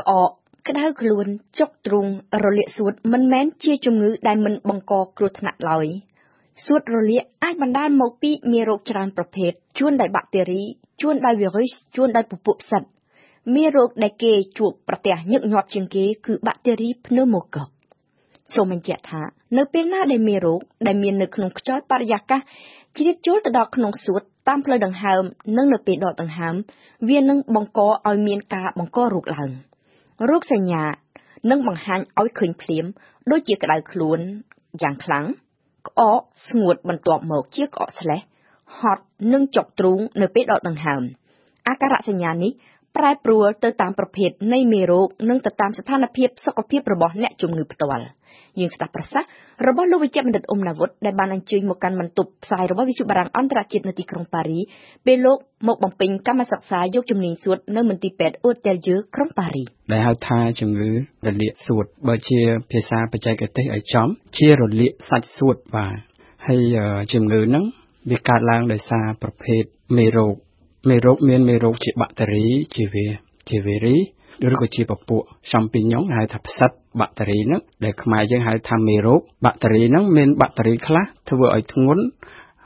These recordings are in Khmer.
ក្អក ក្តៅខ្លួនចុកទ្រូង រលាកសួតមិនមែនជាជំងឺដែលមិនបង្កគ្រោះថ្នាក់ឡើយសួតរលាកអាចបណ្ដាលមកពីមេរោគច្រើនប្រភេទជួនដោយបាក់តេរីជួនដោយវីរុសជួនដោយពពួកផ្សិតមេរោគដែលគេជួបប្រទះញឹកញាប់ជាងគេគឺបាក់តេរីភ្នើម៉ូកុកសូមបញ្ជាក់ថា នៅពេលណាដែលមេរោគដែលមាននៅក្នុងខ្យល់បរិយាកាសជ្រៀតចូលទៅដល់ក្នុងសួតតាមផ្លូវដង្ហើមនិងនៅពេលដកដង្ហើម វានឹងបង្កឲ្យមានការបង្ករោគឡើង រោគសញ្ញានឹងបង្ហាញឲ្យឃើញភ្លាម ដូចជាក្តៅខ្លួនយ៉ាងខ្លាំងក្អកស្ងួតបន្ទាប់មកជាក្អកស្លេះហត់និងចុកទ្រូងនៅពេលដកដង្ហើមអាការៈសញ្ញានេះប្រែប្រួលទៅតាមប្រភេទនៃមេរោគនិងទៅតាមស្ថានភាពសុខភាពរបស់អ្នកជំងឺផ្ទាល់ យើងស្ដាប់ប្រសាសន៍របស់លោកវិជ្ជបណ្ឌិតអ៊ុំណាវុធដែលបានអញ្ជើញមកកាន់បន្ទប់ផ្សាយរបស់វិទ្យុបារាំងអន្តរជាតិនៅទីក្រុងប៉ារីពេលលោកមកបំពេញកម្មសិក្សាយកជំនាញសួតនៅមន្ទីរពេទ្យអូតែលយើក្រុងប៉ារីដែលហៅថាជំងឺរលាកសួតបើជាភាសាបច្ចេកទេសឲ្យចំជារលាកសាច់សួតបាទហើយជំងឺហ្នឹងវាកើតឡើងដោយសារប្រភេទមេរោគមេរោគមានមេរោគជាបាក់តេរីជាវាជាវីរី ឬក៏ជាពពួកសំពីញ៉ុងហៅថាផ្សិតបាក់តេរីហ្នឹងដែលខ្មែរយើងហៅថាមេរោគបាក់តេរីហ្នឹងមានបាក់តេរីខ្លះធ្វើឲ្យធ្ងន់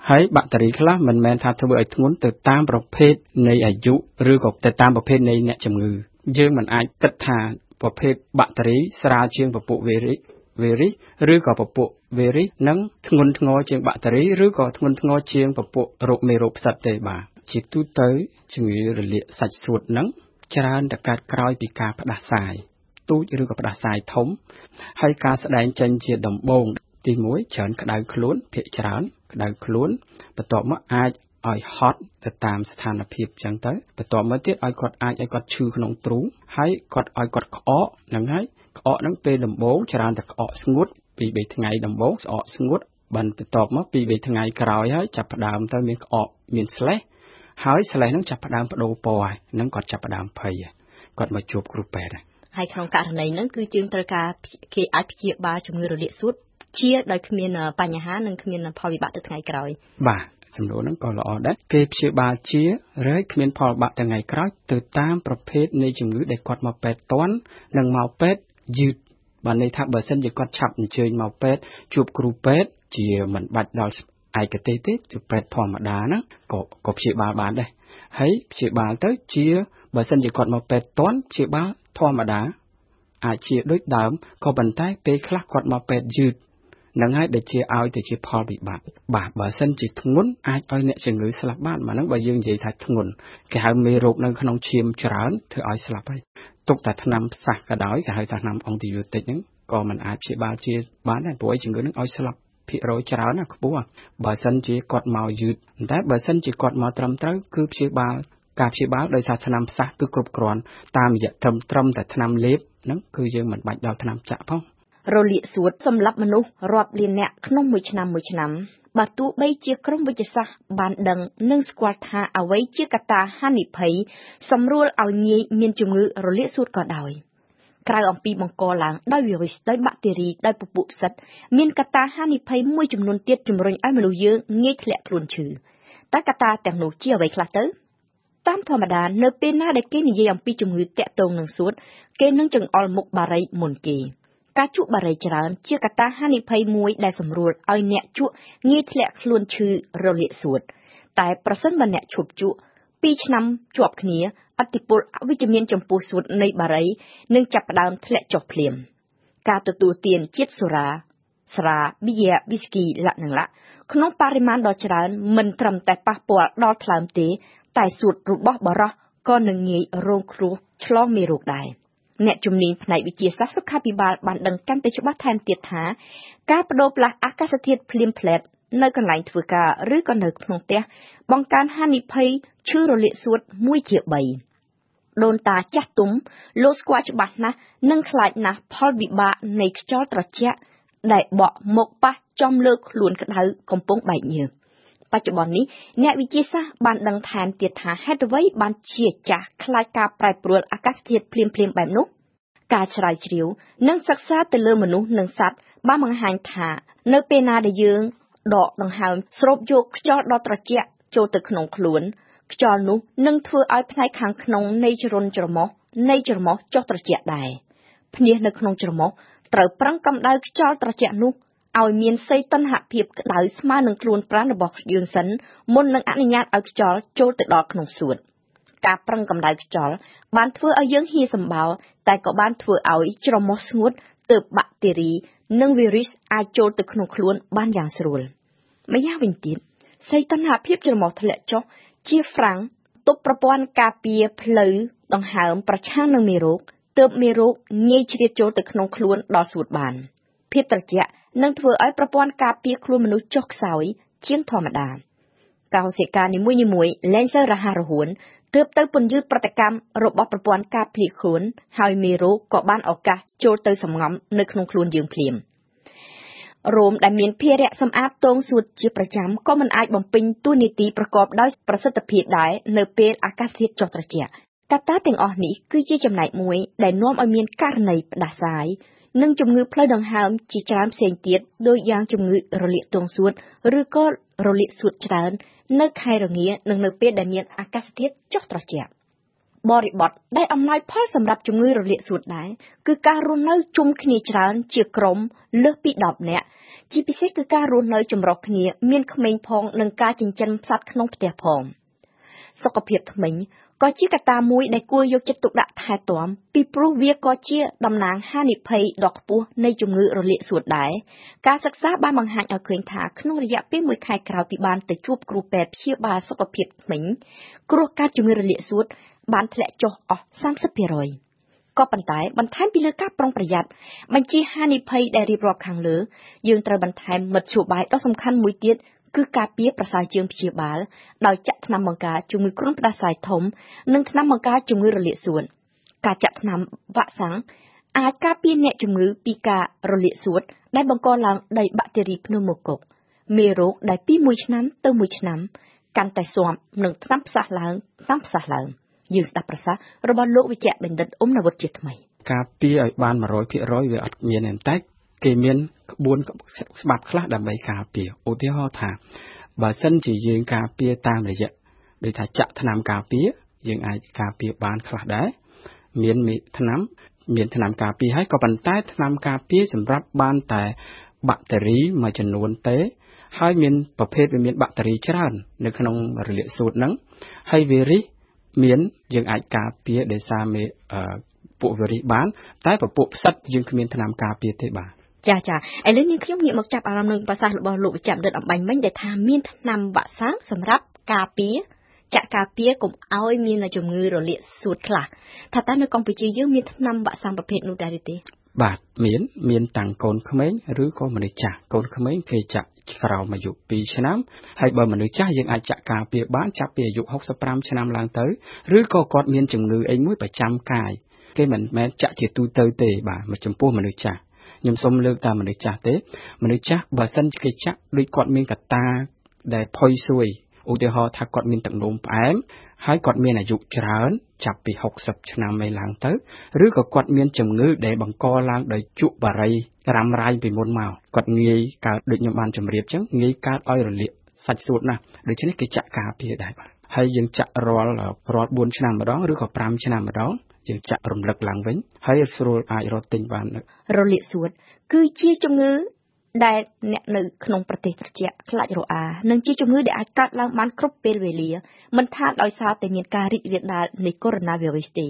ហើយបាក់តេរីខ្លះមិនមែនថាធ្វើឲ្យធ្ងន់ទៅតាមប្រភេទនៃអាយុឬក៏ទៅតាមប្រភេទនៃអ្នកជំងឺយើងមិនអាចគិតថាប្រភេទបាក់តេរីស្រាលជាងពពួកវីរីវីរីឬក៏ពពួកវីរីនឹងធ្ងន់ធ្ងរជាងបាក់តេរីឬក៏ធ្ងន់ធ្ងរជាងពពួករោគមេរោគផ្សិតទេបាទជាទូទៅជំងឺរលាកសាច់សួតហ្នឹង ច្រើនតែកើតក្រោយពីការផ្ដាសាយទូចឬក៏ផ្ដាសាយធំ ហើយការស្ដែងចេញជាដំបូងទី1ច្រើនក្តៅខ្លួនភាកច្រើនក្តៅខ្លួនបន្ទាប់មកអាចឲ្យហត់ទៅតាមស្ថានភាពចឹងទៅបន្ទាប់មកទៀតឲ្យគាត់អាចឲ្យគាត់ឈឺក្នុងទ្រូងហើយគាត់ឲ្យគាត់ក្អកហ្នឹងហើយក្អកហ្នឹងពេលដំបូងច្រើនតែក្អកស្ងួតពី3ថ្ងៃដំបូងក្អកស្ងួតបន្ទាប់មកពី3ថ្ងៃក្រោយហើយចាប់ផ្ដើមទៅមានក្អកមានស្លេះ ហើយស្លេះហ្នឹងចាប់ផ្ដើមបដូរពណ៌ហើយហ្នឹងគាត់ចាប់ផ្ដើមភ័យគាត់មកជួបគ្រូពេទ្យហើយក្នុងករណីហ្នឹងគឺយើងត្រូវការគេអាចព្យាបាលជំងឺរលាកសួតជាដោយគ្មានបញ្ហានិងគ្មានផលវិបាកទៅថ្ងៃក្រោយបាទសំណួរហ្នឹងក៏ល្អដែរគេព្យាបាលជារែកគ្មានផលបាក់ថ្ងៃក្រោយទៅតាមប្រភេទនៃជំងឺដែលគាត់មកពេទ្យតន់និងមកពេទ្យយឺតបានន័យថាបើសិនជាគាត់ឆាប់អញ្ជើញមកពេទ្យជួបគ្រូពេទ្យជាមិនបាច់ដល់ ឯកទេសទេជួបពេទ្យធម្មតាហ្នឹងក៏ក៏ព្យាបាលបានដែរហើយព្យាបាលទៅជាបើសិនជាគាត់មកពេទ្យតន់ព្យាបាលធម្មតា អាចជាដូចដើមក៏ប៉ុន្តែពេលខ្លះគាត់មកពេទ្យយឺតនឹងហើយដែលជាឲ្យទៅជាផលវិបាកបាទបើសិនជាធ្ងន់អាចឲ្យអ្នកជំងឺស្លាប់បានមកហ្នឹងបើយើងនិយាយថាធ្ងន់គេហៅមេរោគនៅក្នុងឈាមច្រើនធ្វើឲ្យស្លាប់ហើយទុកតែថ្នាំផ្សះក៏ដោយគេហៅថាថ្នាំអង់ទីយ៉ូទិកហ្នឹងក៏មិនអាចព្យាបាលជាបានដែរព្រោះជំងឺហ្នឹងឲ្យស្លាប់ ភាគរយច្រើនណាខ្ពស់បើសិនជាគាត់មកយឺតតែបើសិនជាគាត់មកត្រឹមត្រូវគឺព្យាបាលការព្យាបាលដោយសារថ្នាំផ្សះគឺគ្រប់គ្រាន់តាមរយៈត្រឹមត្រឹមតែថ្នាំលេបហ្នឹងគឺយើងមិនបាច់ដល់ថ្នាំចាក់ផងរលាកសួតសម្រាប់មនុស្សរាប់លាននាក់ក្នុងមួយឆ្នាំមួយឆ្នាំបើទោះបីជាក្រមវិទ្យាសាស្ត្របានដឹងនិងស្គាល់ថាអ្វីជាកត្តាហានិភ័យសម្រួលឲ្យងាយមានជំងឺរលាកសួតក៏ដោយ ក្រៅអំពីបង្កឡើងដោយវីរុសដោយបាក់តេរីដោយពពួកផ្សិតមានកត្តាហានិភ័យមួយចំនួនទៀតជំរុញឲ្យមនុស្សយើងងាយធ្លាក់ខ្លួនឈឺតើកត្តាទាំងនោះជាអ្វីខ្លះទៅតាមធម្មតានៅពេលណាដែលគេនិយាយអំពីជំងឺតាក់ទងនឹងសួតគេនឹងចង្អុលមុខបារីមុនគេការជក់បារីច្រើនជាកត្តាហានិភ័យមួយដែលសម្រួលឲ្យអ្នកជក់ងាយធ្លាក់ខ្លួនឈឺរលាកសួត តែប្រសិនបើអ្នកឈប់ជក់2ឆ្នាំជាប់គ្នា អតិពលអវិជ្ជមានចំពោះសួតនៃបារីនឹងចាប់ផ្ដើមធ្លាក់ចុះភ្លាមការទទួលទានជាតិសូរ៉ាស្រាប៊ីយ៉ាវីស្គីលក្ខណៈក្នុងបរិមាណដ៏ច្រើនមិនត្រឹមតែប៉ះពាល់ដល់ថ្លើមទេ តែសួតរបស់បរោះក៏នឹងងាយរងគ្រោះឆ្លងមេរោគដែរអ្នកជំនាញផ្នែកវិទ្យាសាស្ត្រសុខាភិបាលបានដឹងកាន់តែច្បាស់ថែមទៀតថា ការបដូរផ្លាស់អាកាសធាតុភ្លាមផ្លែតនៅកន្លែងធ្វើការឬក៏នៅក្នុងផ្ទះបង្កើនហានិភ័យឈឺរលាកសួត1ជា3 ដូនតាចាស់ទុំលោកស្គាល់ច្បាស់ណាស់និងខ្លាចណាស់ផលវិបាកនៃខ្យល់ត្រជាក់ដែលបក់មកប៉ះចំលើខ្លួនក្តៅកំពុងបែកញើសបច្ចុប្បន្ននេះអ្នកវិទ្យាសាស្ត្របានដឹងថែមទៀតថាហេតុអ្វីបានជាចាស់ខ្លាចការប្រែប្រួលអាកាសធាតុភ្លាមៗបែបនោះការស្រាវជ្រាវនិងសិក្សាទៅលើមនុស្សនិងសត្វបានបង្ហាញថា នៅពេលណាដែលយើងដកដង្ហើមស្រូបយកខ្យល់ដ៏ត្រជាក់ចូលទៅក្នុងខ្លួន ខ្យល់នោះនឹងធ្វើឲ្យផ្នែកខាងក្នុងនៃជ្រុនច្រមុះនៃច្រមុះចុះត្រជាក់ដែរភ្នាសនៅក្នុងច្រមុះត្រូវប្រឹងកម្ដៅខ្យល់ត្រជាក់នោះឲ្យមានសីតុណ្ហភាពក្តៅស្មើនឹងខ្លួនប្រាណរបស់យើងសិនមុននឹងអនុញ្ញាតឲ្យខ្យល់ចូលទៅដល់ក្នុងសួតការប្រឹងកម្ដៅខ្យល់បានធ្វើឲ្យយើងហៀសម្បោរតែក៏បានធ្វើឲ្យច្រមុះស្ងួតទើបបាក់តេរី និងវីរុសអាចចូលទៅក្នុងខ្លួនបានយ៉ាងស្រួលម្យ៉ាងវិញទៀតសីតុណ្ហភាពច្រមុះធ្លាក់ចុះ ជាហ្វ្រាំងទប់ប្រព័ន្ធការពារផ្លូវដង្ហើមប្រឆាំងនឹងមេរោគទើបមេរោគងាយជ្រៀតចូលទៅក្នុងខ្លួនដល់សួតបាន ភាពត្រជាក់នឹងធ្វើឲ្យប្រព័ន្ធការពារខ្លួនមនុស្សចុះខ្សោយជាងធម្មតាកោសិកានីមួយៗលែងសូវរហ័សរហួនទើបទៅពន្យឺតប្រតិកម្មរបស់ប្រព័ន្ធការពារខ្លួន ហើយមេរោគក៏បានឱកាសចូលទៅសម្ងំនៅក្នុងខ្លួនយើងភ្លាម រោមដែលមានភារៈសម្អាតទងសួតជាប្រចាំក៏មិនអាចបំពេញតួនាទីប្រកបដោយប្រសិទ្ធភាពដែរនៅពេលអាកាសធាតុចុះត្រជាក់កត្តាទាំងអស់នេះគឺជាចំណែកមួយដែលនាំឲ្យមានករណីផ្ដាសាយនិងជំងឺផ្លូវដង្ហើមជាច្រើនផ្សេងទៀតដូចយ៉ាងជំងឺរលាកទងសួតឬក៏រលាកសួតច្រើន នៅខែរងានិងនៅពេលដែលមានអាកាសធាតុចុះត្រជាក់ បរិបទដែលអំណោយផលសម្រាប់ជំងឺរលាកសួតដែរគឺការរស់នៅជុំគ្នាច្រើនជាក្រុមលើសពី10នាក់ជាពិសេសគឺការរស់នៅចម្រុះគ្នា មានក្មេងផងនិងការចិញ្ចឹមសត្វក្នុងផ្ទះផងសុខភាពធ្មេញក៏ជាកត្តាមួយដែលគួរយកចិត្តទុកដាក់ថែទាំពីព្រោះវាក៏ជាតំណាងហានិភ័យដ៏ខ្ពស់នៃជំងឺរលាកសួតដែរការសិក្សាបានបង្ហាញឲ្យឃើញថាក្នុងរយៈពេល1ខែក្រោយពីបានទៅជួបគ្រូពេទ្យព្យាបាលសុខភាពធ្មេញគ្រោះកាចជំងឺរលាកសួត បានធ្លាក់ចុះអស់30%ក៏ប៉ុន្តែបន្ថែមពីលើការប្រុងប្រយ័ត្នបញ្ជាហានិភ័យដែលរៀបរាប់ខាងលើ យើងត្រូវបន្ថែមមធ្យោបាយដ៏សំខាន់មួយទៀតគឺការពារប្រសើរជាងព្យាបាលដោយចាក់ថ្នាំបង្ការជំងឺគ្រុនផ្ដាសាយធំ និងថ្នាំបង្ការជំងឺរលាកសួតការចាក់ថ្នាំវ៉ាក់សាំងអាចការពារអ្នកជំងឺពីការរលាកសួតដែលបង្កឡើងដោយបាក់តេរីភ្នូម៉ូកុកមេរោគដែលពីមួយឆ្នាំទៅមួយឆ្នាំ កាន់តែស៊ាំនឹងថ្នាំផ្សះឡើងថ្នាំផ្សះឡើង យើងស្ដាប់ប្រសាសន៍របស់លោកវិជ្ជបណ្ឌិតអ៊ុំនវុតជាថ្មីការពារឲ្យបាន100%វាអត់មានទេតែគេមានក្បួនច្បាប់ខ្លះដើម្បីការពារឧទាហរណ៍ថាបើសិនជាយើងការពារតាមរយៈដូចថាចាក់ថ្នាំការពារយើងអាចការពារបានខ្លះដែរមានថ្នាំមានថ្នាំការពារហើយក៏ប៉ុន្តែថ្នាំការពារសម្រាប់បានតែបាក់តេរីមួយចំនួនទេ ហើយមានប្រភេទវាមានបាក់តេរីច្រើន នៅក្នុងរលាកសួតហ្នឹងហើយវីរុស មានយើងអាចការពារដោយសារមេពួកវីរុសបាន តែពពួកផ្សិតយើងគ្មានថ្នាំការពារទេបាទចាចាឥឡូវនេះខ្ញុំងាកមកចាប់អារម្មណ៍នឹងប្រសាសន៍របស់លោកវិជ្ជបណ្ឌិតអំបញ្ញមិញដែលថាមានថ្នាំវ៉ាក់សាំងសម្រាប់ការពារចាក់ការពារកុំឲ្យមានជំងឺរលាកសួតខ្លះថាតើនៅកម្ពុជាយើងមានថ្នាំវ៉ាក់សាំងប្រភេទនោះដែរទេបាទមានមានតាំងកូនក្មេងឬក៏មនុស្សចាស់កូនក្មេងគេចាក់ ក្រោមអាយុ2ឆ្នាំហើយបើមនុស្សចាស់យើងអាចចាក់ការពារបានចាប់ពីអាយុ65ឆ្នាំឡើងទៅឬក៏គាត់មានជំងឺអីមួយប្រចាំកាយគេមិនមែនចាក់ជាទូទៅទេបាទមកចំពោះមនុស្សចាស់ខ្ញុំសូមលើកតាមមនុស្សចាស់ទេមនុស្សចាស់បើសិនគេចាក់ដូចគាត់មានកតាដែលផុយស្រួយ ឧទាហរណ៍ថាគាត់មានទឹកនោមផ្អែមហើយគាត់មានអាយុច្រើន ចាប់ពី60ឆ្នាំឯឡើងទៅឬក៏គាត់មានជំងឺដែលបង្កឡើងដោយជក់បារីរ៉ាំរ៉ៃពីមុនមកគាត់ងាយកើតដូចខ្ញុំបានជម្រាបចឹងងាយកើតឲ្យរលាកសាច់សួតណាស់ដូច្នេះគេចាក់ការពារដែរបាទហើយយើងចាក់រាល់រាល់4ឆ្នាំម្ដងឬក៏5ឆ្នាំម្ដងយើងចាក់រំលឹកឡើងវិញហើយស្រួលអាចរកទិញបានរលាកសួតគឺជាជំងឺ ដែលអ្នកនៅក្នុងប្រទេសត្រជាក់ខ្លាចរអានិងជាជំងឺដែលអាចកើតឡើងបានគ្រប់ពេលវេលាមិនថាដោយសារតែមានការរីករាលដាលនៃកូវីដ -19 ទេ